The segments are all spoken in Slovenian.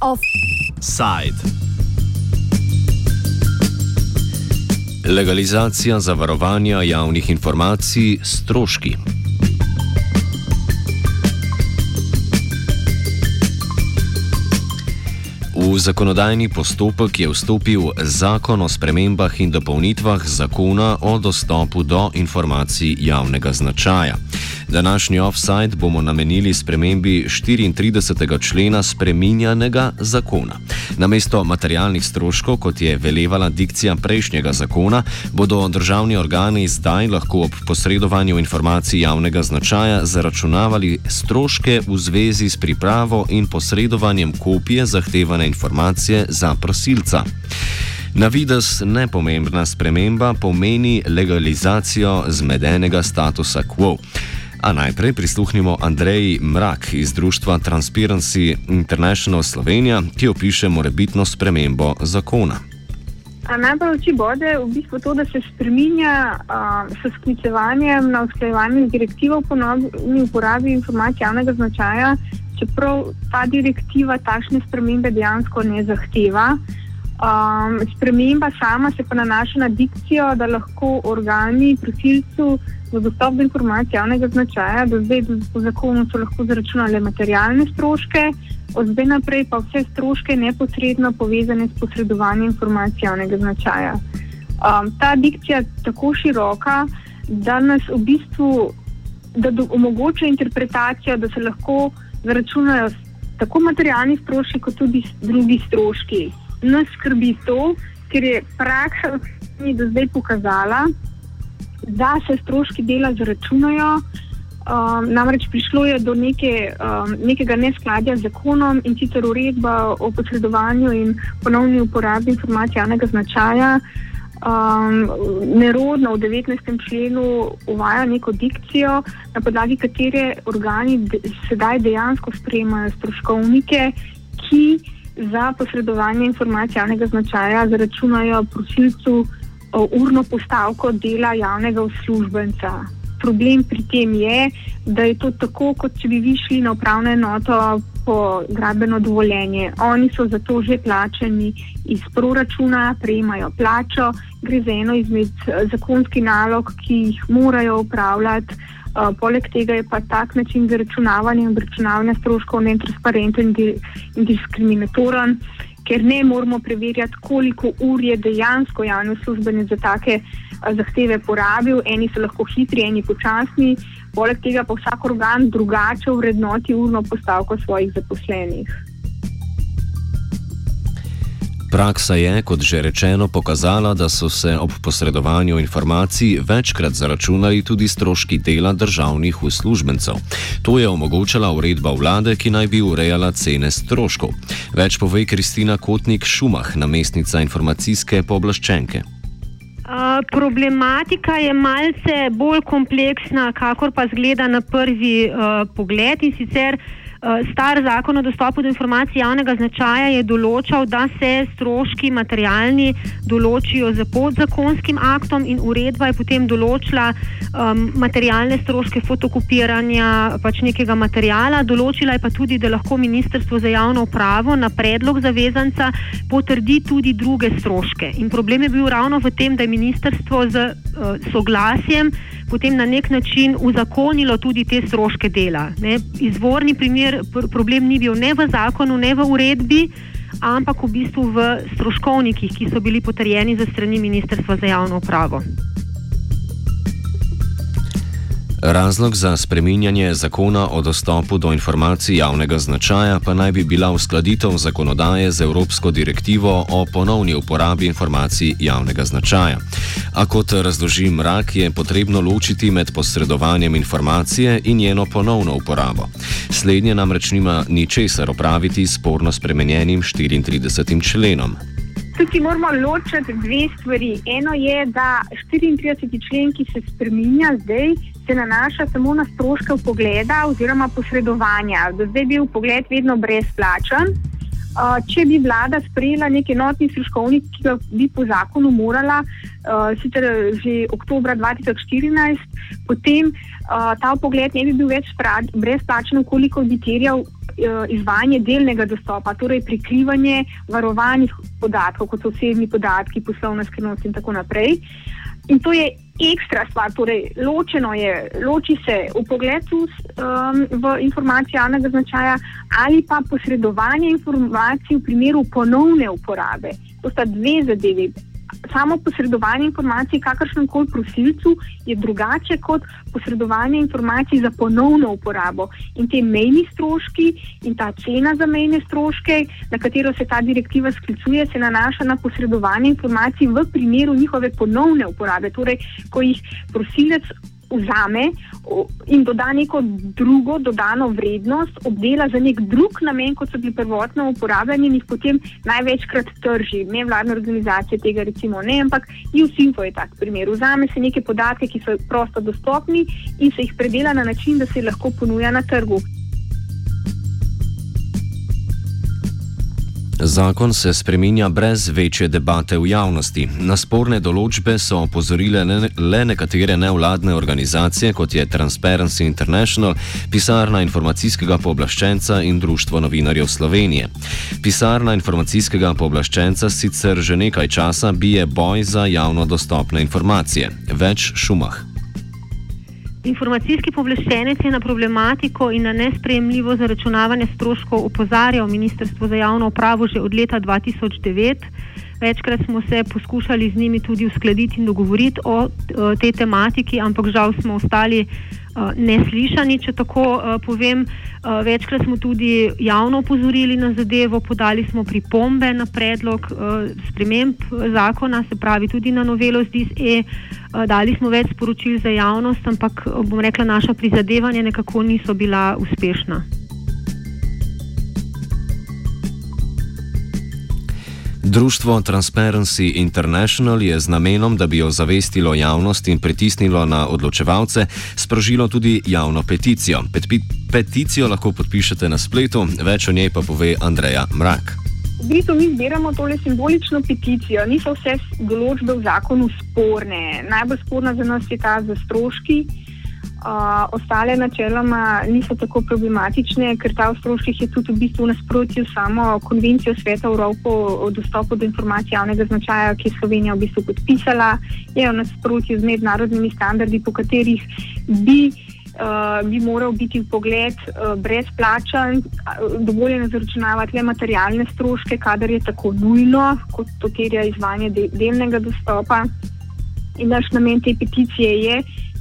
Offside. Legalizacija zavarovanja javnih informacij stroški. V zakonodajni postopek je vstopil zakon o spremembah in dopolnitvah zakona o dostopu do informacij javnega značaja. Današnji offside bomo namenili spremembi 34. člena spreminjanega zakona. Namesto materialnih stroškov, kot je velevala dikcija prejšnjega zakona, bodo državni organi zdaj lahko ob posredovanju informacij javnega značaja zaračunavali stroške v zvezi s pripravo in posredovanjem kopije zahtevane informacije za prosilca. Na vides nepomembna sprememba pomeni legalizacijo zmedenega statusa quo. A najprej prisluhnimo Andreji Mrak iz društva Transparency International Slovenija, ki opiše morebitno spremembo zakona. Najbolj oči bode v bistvu to, da se spreminja uh, s sklicevanjem na usklajevanje z direktivo o ponovni uporabi informacij javnega značaja, čeprav ta direktiva takšne spremembe dejansko ne zahteva. Um, sprememba sama se pa nanaša na dikcijo, da lahko organi prosilcu za dostop do informacij javnega značaja, do zdaj po zakonu so lahko zaračunali materialne stroške, od zdaj naprej pa vse stroške neposredno povezane s posredovanjem informacij javnega značaja. Um, ta dikcija je tako široka, da nas v bistvu da omogoča interpretacijo, da se lahko zaračunajo tako materialni stroški, kot tudi drugi stroški. Nas skrbi to, ker je praksa do zdaj pokazala, da se stroški dela zračunajo. Um, namreč prišlo je do neke, um, nekega neskladja z zakonom in sicer uredba o posredovanju in ponovni uporabi informacij javnega značaja. Um, nerodno v 19. členu uvaja neko dikcijo, na podlagi katere organi de, sedaj dejansko sprejemajo stroškovnike, ki za posredovanje informacij javnega značaja zaračunajo prosilcu urno postavko dela javnega uslužbenca. Problem pri tem je, da je to tako, kot če bi vi šli na upravno enoto po gradbeno dovoljenje. Oni so za to že plačeni iz proračuna, prejemajo plačo, gre za eno izmed eh, zakonskih nalog, ki jih morajo upravljati. Uh, poleg tega je pa tak način zaračunavanja in obračunavanja stroškov netransparenten in diskriminatoren ker ne moramo preverjati, koliko ur je dejansko javni uslužbenec za take zahteve porabil. Eni so lahko hitri, eni počasni, poleg tega pa vsak organ drugače vrednoti urno postavko svojih zaposlenih. Praksa je, kot že rečeno, pokazala, da so se ob posredovanju informacij večkrat zaračunali tudi stroški dela državnih uslužbencev. To je omogočala uredba vlade, ki naj bi urejala cene stroškov. Več pove Kristina Kotnik Šumah, namestnica informacijske pooblaščenke. Uh, problematika je malce bolj kompleksna, kakor pa zgleda na prvi uh, pogled in sicer. Eh, star zakon o dostopu do informacij javnega značaja je določal, da se stroški materialni določijo z podzakonskim aktom in uredba je potem določila um, materialne stroške fotokopiranja pač nekega materijala. Določila je pa tudi, da lahko Ministrstvo za javno upravo na predlog zavezanca potrdi tudi druge stroške. In problem je bil ravno v tem, da je ministrstvo z uh, soglasjem potem na nek način uzakonilo tudi te stroške dela. Ne. Izvorni primer, pr problem ni bil ne v zakonu, ne v uredbi, ampak v bistvu v stroškovnikih, ki so bili potrjeni za strani Ministrstva za javno upravo. Razlog za spreminjanje zakona o dostopu do informacij javnega značaja pa naj bi bila uskladitev zakonodaje z Evropsko direktivo o ponovni uporabi informacij javnega značaja. A kot razloži mrak, je potrebno ločiti med posredovanjem informacije in njeno ponovno uporabo. Slednje namreč nima ničesar opraviti s sporno spremenjenim 34. členom. Tukaj moramo ločiti dve stvari. Eno je, da 34. člen, ki se spremenja zdaj, se nanaša samo na stroške pogleda oziroma posredovanja. Do zdaj je bil pogled vedno brezplačen. Uh, če bi vlada sprejela neki enotni stroškovnik, ki ga bi po zakonu morala, uh, sicer že oktober 2014, potem uh, ta pogled ne bi bil več brezplačen, koliko bi terjal uh, izvajanje delnega dostopa, torej prikrivanje varovanih podatkov, kot so osebni podatki, poslovna skrivnost in tako naprej. In to je ekstra stvar, torej ločeno je, loči se v pogledu um, v informacije javnega značaja ali pa posredovanje informacij v primeru ponovne uporabe. To sta dve zadevi samo posredovanje informacij kakršnem koli prosilcu je drugače kot posredovanje informacij za ponovno uporabo. In te mejni stroški in ta cena za mejne stroške, na katero se ta direktiva sklicuje, se nanaša na posredovanje informacij v primeru njihove ponovne uporabe. Torej, ko jih prosilec vzame in doda neko drugo dodano vrednost, obdela za nek drug namen, kot so bili prvotno uporabljeni in jih potem največkrat trži. Ne vladne organizacije tega recimo ne, ampak USINFO je tak primer. Vzame se neke podatke, ki so prosto dostopni in se jih predela na način, da se jih lahko ponuja na trgu. Zakon se spreminja brez večje debate v javnosti. Na sporne določbe so opozorile le nekatere nevladne organizacije, kot je Transparency International, pisarna informacijskega pooblaščenca in Društvo novinarjev Slovenije. Pisarna informacijskega pooblaščenca sicer že nekaj časa bije boj za javno dostopne informacije. Več šumah. Informacijski povleščenec je na problematiko in na nespremljivo zaračunavanje stroškov opozarjal Ministrstvo za javno upravo že od leta 2009. Večkrat smo se poskušali z njimi tudi uskladiti in dogovoriti o tej tematiki, ampak žal smo ostali neslišani, če tako povem. Večkrat smo tudi javno opozorili na zadevo, podali smo pripombe na predlog sprememb zakona, se pravi tudi na novelo ZDSE. Dali smo več sporočil za javnost, ampak bom rekla, naša prizadevanja nekako niso bila uspešna. Društvo Transparency International je z namenom, da bi jo zavestilo javnost in pritisnilo na odločevalce, sprožilo tudi javno peticijo. Peticijo lahko podpišete na spletu, več o njej pa pove Andreja Mrak. V bistvu mi zbiramo tole simbolično peticijo. Niso vse določbe v zakonu sporne. Najbolj sporna za nas je ta za stroški. Uh, ostale načeloma niso tako problematične, ker ta v stroških je tudi v bistvu v nasprotju samo konvencijo Sveta Evropo o dostopu do informacij javnega značaja, ki je Slovenija v bistvu podpisala, je v nasprotju z mednarodnimi standardi, po katerih bi, uh, bi moral biti pogled uh, brezplačen, dovoljeno zaračunavati le materialne stroške, kadar je tako nujno, kot to terja izvajanje de delnega dostopa. In naš namen te peticije je,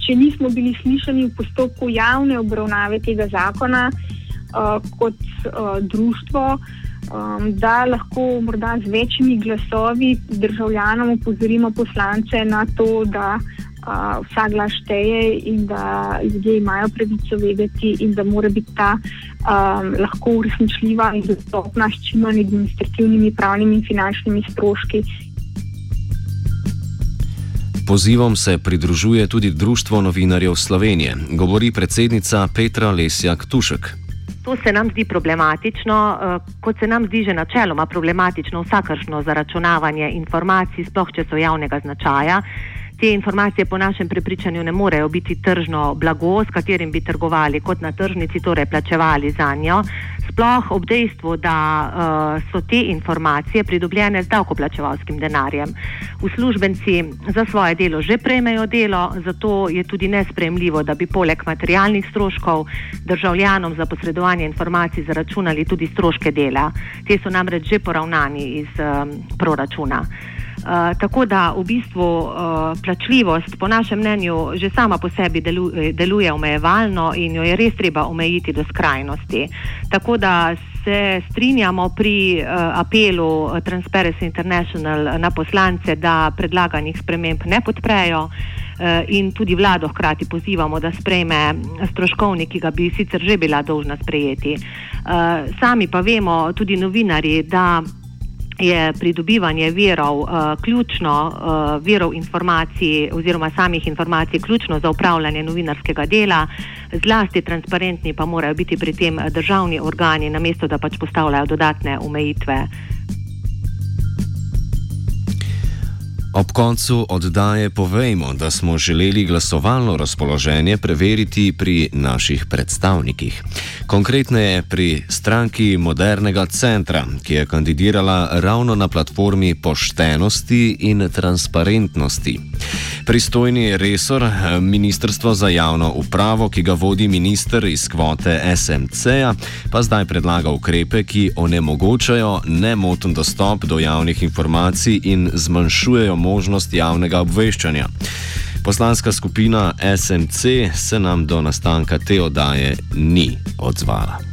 če nismo bili slišani v postopku javne obravnave tega zakona uh, kot uh, društvo, um, da lahko morda z večjimi glasovi državljanom upozorimo poslance na to, da uh, vsak glas šteje in da ljudje imajo pravico vedeti in da mora biti ta um, lahko uresničljiva in dostopna s čim manj administrativnimi, pravnimi in finančnimi stroški. Pozivom se pridružuje tudi Društvo novinarjev Slovenije, govori predsednica Petra Lesjak Tušek. To se nam zdi problematično, eh, kot se nam zdi že načeloma problematično vsakršno zaračunavanje informacij, sploh če so javnega značaja. Te informacije po našem prepričanju ne morejo biti tržno blago, s katerim bi trgovali kot na tržnici, torej plačevali za njo. Sploh ob dejstvu, da uh, so te informacije pridobljene z davkoplačevalskim denarjem. Uslužbenci za svoje delo že prejmejo delo, zato je tudi nespremljivo, da bi poleg materialnih stroškov državljanom za posredovanje informacij zaračunali tudi stroške dela. Te so namreč že poravnani iz um, proračuna. Uh, tako da v bistvu uh, plačljivost, po našem mnenju, že sama po sebi delu, deluje omejevalno in jo je res treba omejiti do skrajnosti. Tako da se strinjamo pri uh, apelu Transparency International na poslance, da predlaganih sprememb ne podprejo. In tudi vlado hkrati pozivamo, da sprejme stroškovnik, ki ga bi sicer že bila dolžna sprejeti. Sami pa vemo, tudi novinari, da je pridobivanje virov, uh, ključno, uh, virov informacij oziroma samih informacij, ključno za upravljanje novinarskega dela. Zlasti transparentni pa morajo biti pri tem državni organi, namesto da pač postavljajo dodatne omejitve. Ob koncu oddaje povejmo, da smo želeli glasovalno razpoloženje preveriti pri naših predstavnikih. Konkretneje pri stranki Modernega centra, ki je kandidirala ravno na platformi poštenosti in transparentnosti. Pristojni resor, Ministrstvo za javno upravo, ki ga vodi minister iz kvote SMC-ja, pa zdaj predlaga ukrepe, ki onemogočajo nemoten dostop do javnih informacij in zmanjšujejo možnost javnega obveščanja. Poslanska skupina SMC se nam do nastanka te oddaje ni odzvala.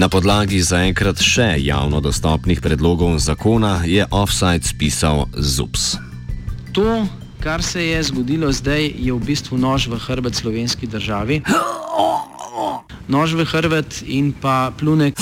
Na podlagi zaenkrat še javno dostopnih predlogov zakona je offside spisal ZUPS. To, kar se je zgodilo zdaj, je v bistvu nož v hrbet slovenski državi. Nož v hrbet in pa plunek